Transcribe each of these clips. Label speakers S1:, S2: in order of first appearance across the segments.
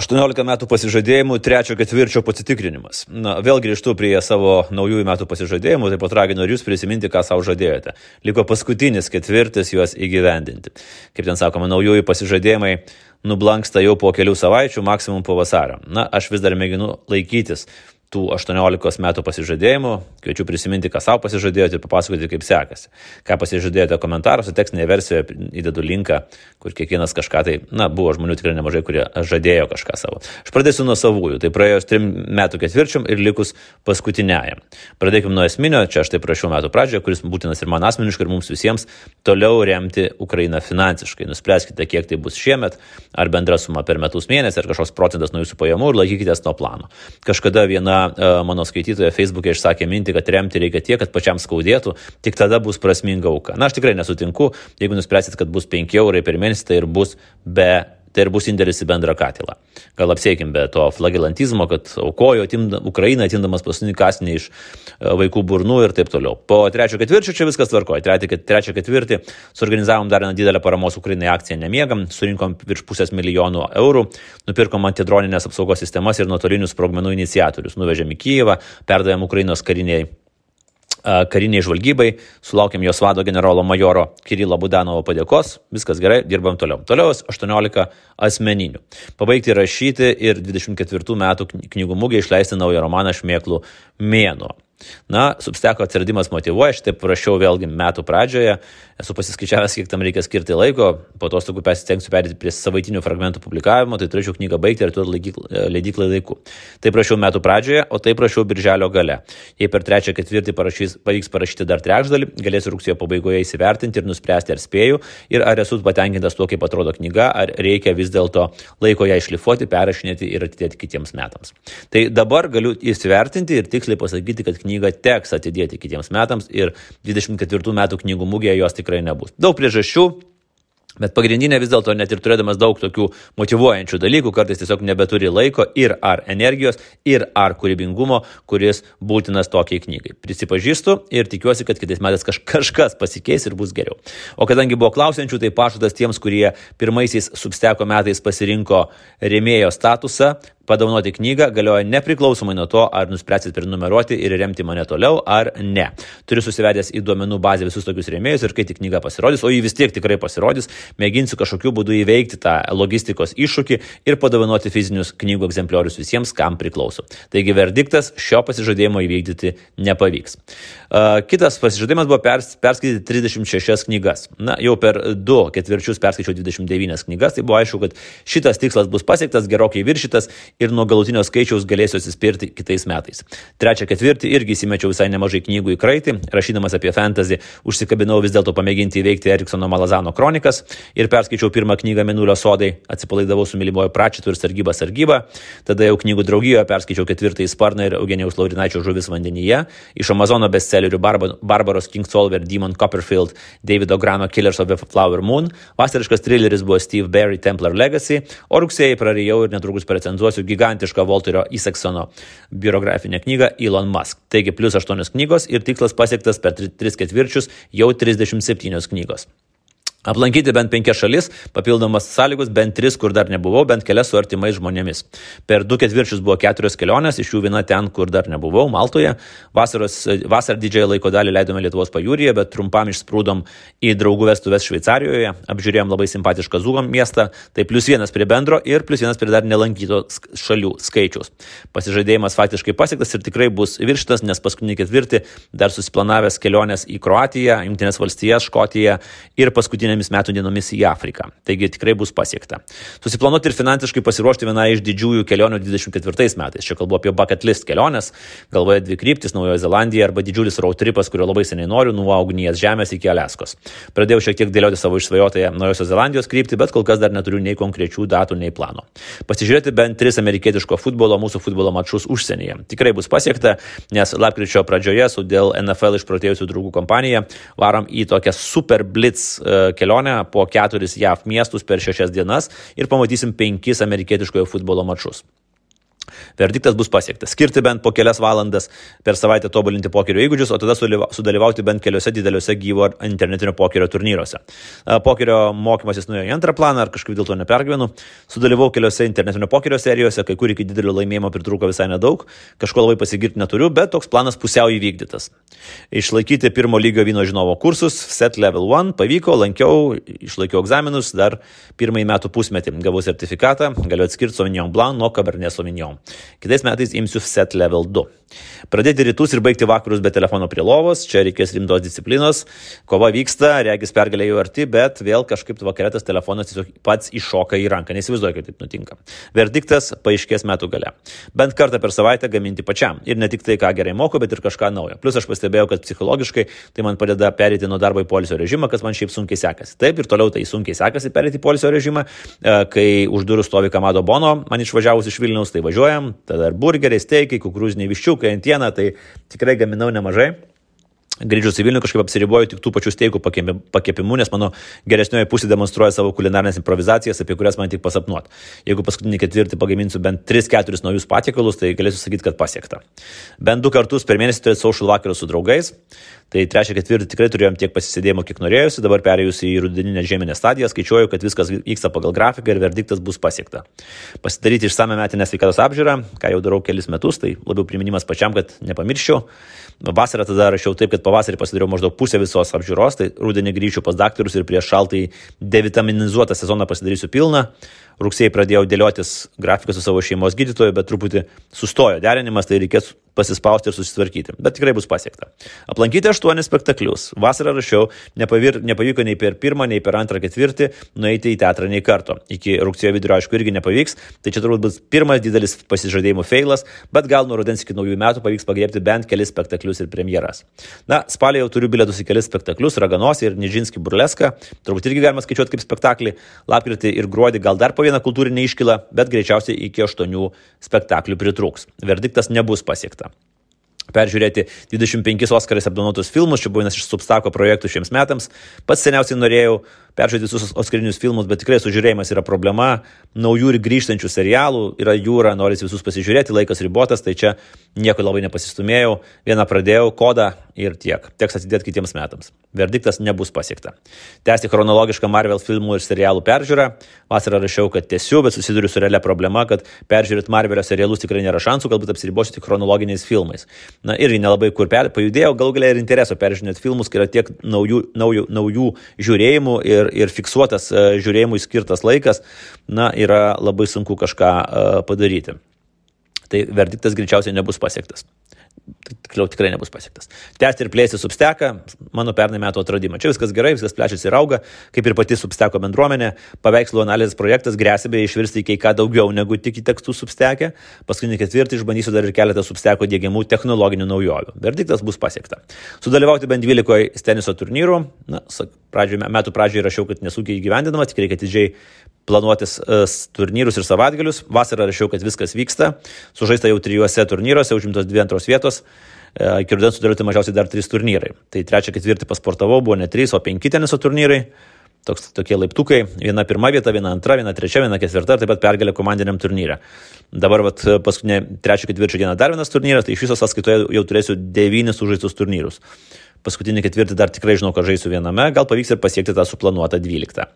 S1: 18 metų pasižadėjimų trečio ketvirčio pasitikrinimas. Na, vėl grįžtu prie savo naujųjų metų pasižadėjimų, taip pat raginu ir jūs prisiminti, ką savo žadėjote. Liko paskutinis ketvirtis juos įgyvendinti. Kaip ten sakoma, naujųjų pasižadėjimai nublanksta jau po kelių savaičių, maksimum po vasario. Na, aš vis dar mėginu laikytis tų 18 metų pasižadėjimų. Kviečiu prisiminti, ką savo pasižadėjote ir papasakoti, kaip sekasi. Ką pasižadėjote komentaruose, tekstinėje versijoje įdedu linką, kur kiekvienas kažką tai, na, buvo žmonių tikrai nemažai, kurie žadėjo kažką savo. Aš pradėsiu nuo savųjų. Tai praėjus trim metų ketvirčiam ir likus paskutiniajam. Pradėkime nuo esminio, čia aš tai prašiau metų pradžioje, kuris būtinas ir man asmeniškai, ir mums visiems toliau remti Ukrainą finansiškai. Nuspręskite, kiek tai bus šiemet, ar bendra suma per metus mėnesį, ar kažkoks procentas nuo jūsų pajamų ir laikykitės nuo plano. Kažkada viena E, mano skaitytoja Facebook'e išsakė mintį, kad remti reikia tiek, kad pačiam skaudėtų, tik tada bus prasminga auka. Na, aš tikrai nesutinku, jeigu nuspręsit, kad bus 5 eurai per mėnesį, tai ir bus be tai ir bus indėlis į bendrą katilą. Gal apsiekim be to flagilantizmo, kad aukojo atimda, Ukraina atimdamas paskutinį kasnį iš e, vaikų burnų ir taip toliau. Po trečio ketvirčio čia viskas tvarkoja. Trečią ketvirtį suorganizavom dar vieną didelę paramos Ukrainai akciją Nemiegam, surinkom virš pusės milijonų eurų, nupirkom antidroninės apsaugos sistemas ir nuotolinius sprogmenų iniciatorius, nuvežėm į Kyivą, perdavėm Ukrainos kariniai kariniai žvalgybai, sulaukėm jos vado generolo majoro Kirilo Budanovo padėkos, viskas gerai, dirbam toliau. Toliau 18 asmeninių. Pabaigti rašyti ir 24 metų knygų mūgė išleisti naują romaną Šmėklų mėnuo. Na, substeko atsiradimas motivuoja, aš taip rašiau vėlgi metų pradžioje, esu pasiskaičiavęs, kiek tam reikia skirti laiko, po to stogų pasistengsiu perėti prie savaitinių fragmentų publikavimo, tai turėčiau knygą baigti ir duoti leidyklai laiku. Tai prašiau metų pradžioje, o tai prašiau birželio gale. Jei per trečią ketvirtį parašys, pavyks parašyti dar trečdalį, galėsiu rugsėjo pabaigoje įsivertinti ir nuspręsti, ar spėju ir ar esu patenkintas tuo, kaip atrodo knyga, ar reikia vis dėlto laiko ją išlifuoti, perrašinėti ir atidėti kitiems metams. Tai dabar galiu įsivertinti ir tiksliai pasakyti, kad knyga knygą teks atidėti kitiems metams ir 24 metų knygų mugėje jos tikrai nebus. Daug priežasčių, Bet pagrindinė vis dėlto, net ir turėdamas daug tokių motivuojančių dalykų, kartais tiesiog nebeturi laiko ir ar energijos, ir ar kūrybingumo, kuris būtinas tokiai knygai. Prisipažįstu ir tikiuosi, kad kitais metais kaž, kažkas pasikeis ir bus geriau. O kadangi buvo klausiančių, tai pažadas tiems, kurie pirmaisiais substeko metais pasirinko remėjo statusą, padovanoti knygą galioja nepriklausomai nuo to, ar nuspręsit prenumeruoti ir remti mane toliau ar ne. Turiu susivedęs į duomenų bazę visus tokius rėmėjus ir kai tik knyga pasirodys, o jį vis tiek tikrai pasirodys, mėginsiu kažkokiu būdu įveikti tą logistikos iššūkį ir padovanoti fizinius knygų egzempliorius visiems, kam priklauso. Taigi verdiktas šio pasižadėjimo įvykdyti nepavyks. Kitas pasižadėjimas buvo pers, perskaityti 36 knygas. Na, jau per du ketvirčius perskaičiau 29 knygas, tai buvo aišku, kad šitas tikslas bus pasiektas, gerokai viršytas ir nuo galutinio skaičiaus galėsiu atsispirti kitais metais. Trečią ketvirtį irgi įsimečiau visai nemažai knygų į kraitį, rašydamas apie fantasy, užsikabinau vis dėlto pamėginti įveikti Eriksono Malazano kronikas ir perskaičiau pirmą knygą Minulio sodai, atsipalaidavau su mylimojo pračitu ir sargyba sargyba, tada jau knygų draugijoje perskaičiau ketvirtąjį sparną ir Eugenijaus Laurinaičio žuvis vandenyje, iš Amazono bestsellerių Barbar Barbaros Kingsolver, Demon Copperfield, Davido Grano Killers of the Flower Moon, vasariškas trileris buvo Steve Barry Templar Legacy, o rugsėjai prarijau ir netrukus precenzuosiu gigantišką Volterio Iseksono biografinę knygą Elon Musk. Taigi plus 8 knygos ir tikslas pasiektas per 3 ketvirčius jau 37 knygos. Aplankyti bent penkias šalis, papildomas sąlygos, bent tris, kur dar nebuvau, bent kelias su artimais žmonėmis. Per du ketvirčius buvo keturios kelionės, iš jų viena ten, kur dar nebuvau, Maltoje. Vasaros, vasar didžiąją laiko dalį leidome Lietuvos pajūryje, bet trumpam išsprūdom į draugų vestuvės Šveicarijoje, apžiūrėjom labai simpatišką Zugam miestą, tai plus vienas prie bendro ir plus vienas prie dar nelankyto šalių skaičiaus. Pasižadėjimas faktiškai pasiektas ir tikrai bus virštas, nes paskutinį ketvirtį dar susiplanavęs kelionės į Kroatiją, Junktinės valstijas, Škotiją ir paskutinį paskutinėmis metų dienomis į Afriką. Taigi tikrai bus pasiekta. Susiplanuoti ir finansiškai pasiruošti vieną iš didžiųjų kelionių 24 metais. Čia kalbu apie bucket list keliones, galvoje dvi kryptis - Naujojo Zelandija arba didžiulis road tripas, kurio labai seniai noriu, nuo ugnies žemės iki Aleskos. Pradėjau šiek tiek dėlioti savo išsvajotąją Naujosios Zelandijos kryptį, bet kol kas dar neturiu nei konkrečių datų, nei plano. Pasižiūrėti bent tris amerikietiško futbolo, mūsų futbolo mačus užsienyje. Tikrai bus pasiekta, nes lapkričio pradžioje su dėl NFL išprotėjusių draugų kompanija varom į tokią super blitz uh, kelionę po keturis JAV miestus per šešias dienas ir pamatysim penkis amerikietiškojo futbolo mačus. Verdiktas bus pasiektas. Skirti bent po kelias valandas per savaitę tobulinti pokerio įgūdžius, o tada sudalyvauti bent keliose dideliuose gyvo internetinio pokerio turnyruose. Pokerio mokymasis nuėjo į antrą planą, ar kažkaip dėl to nepergyvenu. Sudalyvau keliose internetinio pokerio serijose, kai kur iki didelio laimėjimo pritruko visai nedaug, kažko labai pasigirti neturiu, bet toks planas pusiau įvykdytas. Išlaikyti pirmo lygio vyno žinovo kursus, set level 1, pavyko, lankiau, išlaikiau egzaminus, dar pirmąjį metų pusmetį gavau sertifikatą, galiu atskirti Sauvignon Blanc nuo Cabernet Sauvignon. Kitais metais imsiu set level 2. Pradėti rytus ir baigti vakarus be telefono prie lovos, čia reikės rimtos disciplinos, kova vyksta, regis pergalė jau arti, bet vėl kažkaip vakarėtas telefonas tiesiog pats iššoka į ranką, neįsivaizduoju, kaip taip nutinka. Verdiktas paaiškės metų gale. Bent kartą per savaitę gaminti pačiam. Ir ne tik tai, ką gerai moku, bet ir kažką naujo. Plus aš pastebėjau, kad psichologiškai tai man padeda perėti nuo darbo į polisio režimą, kas man šiaip sunkiai sekasi. Taip ir toliau tai sunkiai sekasi perėti į polisio režimą, e, kai už durų stovi Kamado Bono, man išvažiavus iš Vilniaus, tai važiuojam, tada ir burgeriai, steikai, kukurūziniai viščiukai, antieną, tai tikrai gaminau nemažai. Grįžus į Vilnių kažkaip apsiriboju tik tų pačių steikų pakepimu, nes mano geresnioji pusė demonstruoja savo kulinarinės improvizacijas, apie kurias man tik pasapnuot. Jeigu paskutinį ketvirtį pagaminsiu bent 3-4 naujus patiekalus, tai galėsiu sakyti, kad pasiekta. Bent du kartus per mėnesį turėti social vakarus su draugais. Tai trečią ketvirtį tikrai turėjom tiek pasisėdėjimo, kiek norėjusi, dabar perėjusi į rudeninę žieminę stadiją, skaičiuoju, kad viskas vyksta pagal grafiką ir verdiktas bus pasiekta. Pasidaryti išsame metinę sveikatos apžiūrą, ką jau darau kelis metus, tai labiau priminimas pačiam, kad nepamirščiau. Vasarą tada rašiau taip, kad pavasarį pasidariau maždaug pusę visos apžiūros, tai rudenį grįšiu pas daktarus ir prieš šaltai devitaminizuotą sezoną pasidarysiu pilną. Rugsėjai pradėjau dėliotis grafiką su savo šeimos gydytoju, bet truputį sustojo derinimas, tai reikės pasispausti ir susitvarkyti. Bet tikrai bus pasiekta. Aplankyti aštuonis spektaklius. Vasarą rašiau, nepavir, nepavyko nei per pirmą, nei per antrą ketvirtį nueiti į teatrą nei karto. Iki rugsėjo vidurio, aišku, irgi nepavyks. Tai čia turbūt bus pirmas didelis pasižadėjimų feilas, bet gal nuo rudens iki naujųjų metų pavyks pagriebti bent kelis spektaklius ir premjeras. Na, spalį jau turiu bilietus į kelis spektaklius - Raganosį ir Nižinskį burleską. Turbūt irgi galima skaičiuoti kaip spektaklį. Lapkritį ir gruodį gal dar po vieną kultūrinę iškilą, bet greičiausiai iki aštuonių spektaklių pritrūks. Verdiktas nebus pasiekta peržiūrėti 25 Oskarais apdovanotus filmus, čia buvo vienas iš Substako projektų šiems metams. Pats seniausiai norėjau peržiūrėti visus Oskarinius filmus, bet tikrai sužiūrėjimas yra problema. Naujų ir grįžtančių serialų yra jūra, norisi visus pasižiūrėti, laikas ribotas, tai čia nieko labai nepasistumėjau. Vieną pradėjau, kodą ir tiek. Teks atidėti kitiems metams. Verdiktas nebus pasiekta. Tęsti chronologišką Marvel filmų ir serialų peržiūrą. Vasarą rašiau, kad tiesiu, bet susiduriu su realia problema, kad peržiūrėti Marvelio serialus tikrai nėra šansų, galbūt apsiribosiu tik chronologiniais filmais. Na irgi nelabai kur per, pajudėjau, gal galia ir intereso peržiūrėti filmus, kai yra tiek naujų, naujų, naujų žiūrėjimų ir, ir fiksuotas uh, žiūrėjimui skirtas laikas, na, yra labai sunku kažką uh, padaryti. Tai verdiktas greičiausiai nebus pasiektas tiksliau tikrai nebus pasiektas. Tęsti ir plėsti substeką, mano pernai metų atradimą. Čia viskas gerai, viskas plečiasi ir auga, kaip ir pati substeko bendruomenė. Paveikslų analizės projektas grėsia beje išvirsti į ką daugiau negu tik į tekstų substekę. Paskutinį ketvirtį išbandysiu dar ir keletą substeko dėgiamų technologinių naujovių. Verdiktas bus pasiekta. Sudalyvauti bent 12 teniso turnyrų. Na, pradžioje, metų pradžioje rašiau, kad nesunkiai įgyvendinama, tik reikia atidžiai planuotis uh, turnyrus ir savaitgalius. Vasarą rašiau, kad viskas vyksta. Sužaista jau trijuose turnyruose, užimtos dvi antros vietos. Uh, iki rudens sudaryti mažiausiai dar trys turnyrai. Tai trečią, ketvirtį pasportavau, buvo ne trys, o penki teniso turnyrai. Toks, tokie laiptukai, viena pirma vieta, viena antra, viena trečia, viena ketvirta ir taip pat pergalė komandiniam turnyrė. Dabar vat, paskutinė trečio ketvirčio diena dar vienas turnyras, tai iš viso sąskaitoje jau turėsiu devynis sužaistus turnyrus paskutinį ketvirtį dar tikrai žinau, kad žaisiu viename, gal pavyks ir pasiekti tą suplanuotą 12.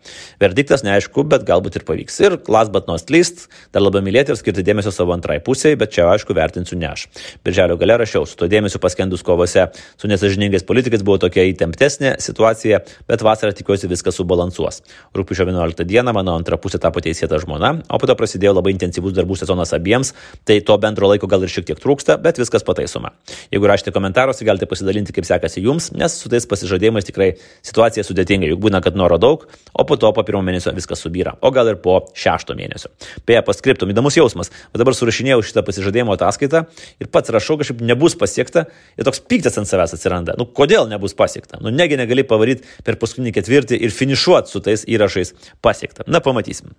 S1: Verdiktas neaišku, bet galbūt ir pavyks. Ir last but not least, dar labiau mylėti ir skirti dėmesio savo antrai pusiai, bet čia aišku vertinsiu ne aš. Birželio gale rašiau, su to dėmesiu paskendus kovose su nesažiningais politikais buvo tokia įtemptesnė situacija, bet vasarą tikiuosi viską subalansuos. Rūpiučio 11 dieną mano antra pusė tapo teisėta žmona, o po to prasidėjo labai intensyvus darbų sezonas abiems, tai to bendro laiko gal ir šiek tiek trūksta, bet viskas pataisoma. Jeigu rašyti komentaruose, galite pasidalinti, kaip sekasi jums jums, nes su tais pasižadėjimais tikrai situacija sudėtinga, juk būna, kad noro daug, o po to po pirmo mėnesio viskas subyra, o gal ir po šešto mėnesio. Beje, paskriptum, įdomus jausmas, o dabar surašinėjau šitą pasižadėjimo ataskaitą ir pats rašau, kažkaip nebus pasiekta ir toks piktas ant savęs atsiranda. Nu, kodėl nebus pasiekta? Nu, negi negali pavaryti per paskutinį ketvirtį ir finišuoti su tais įrašais pasiekta. Na, pamatysim.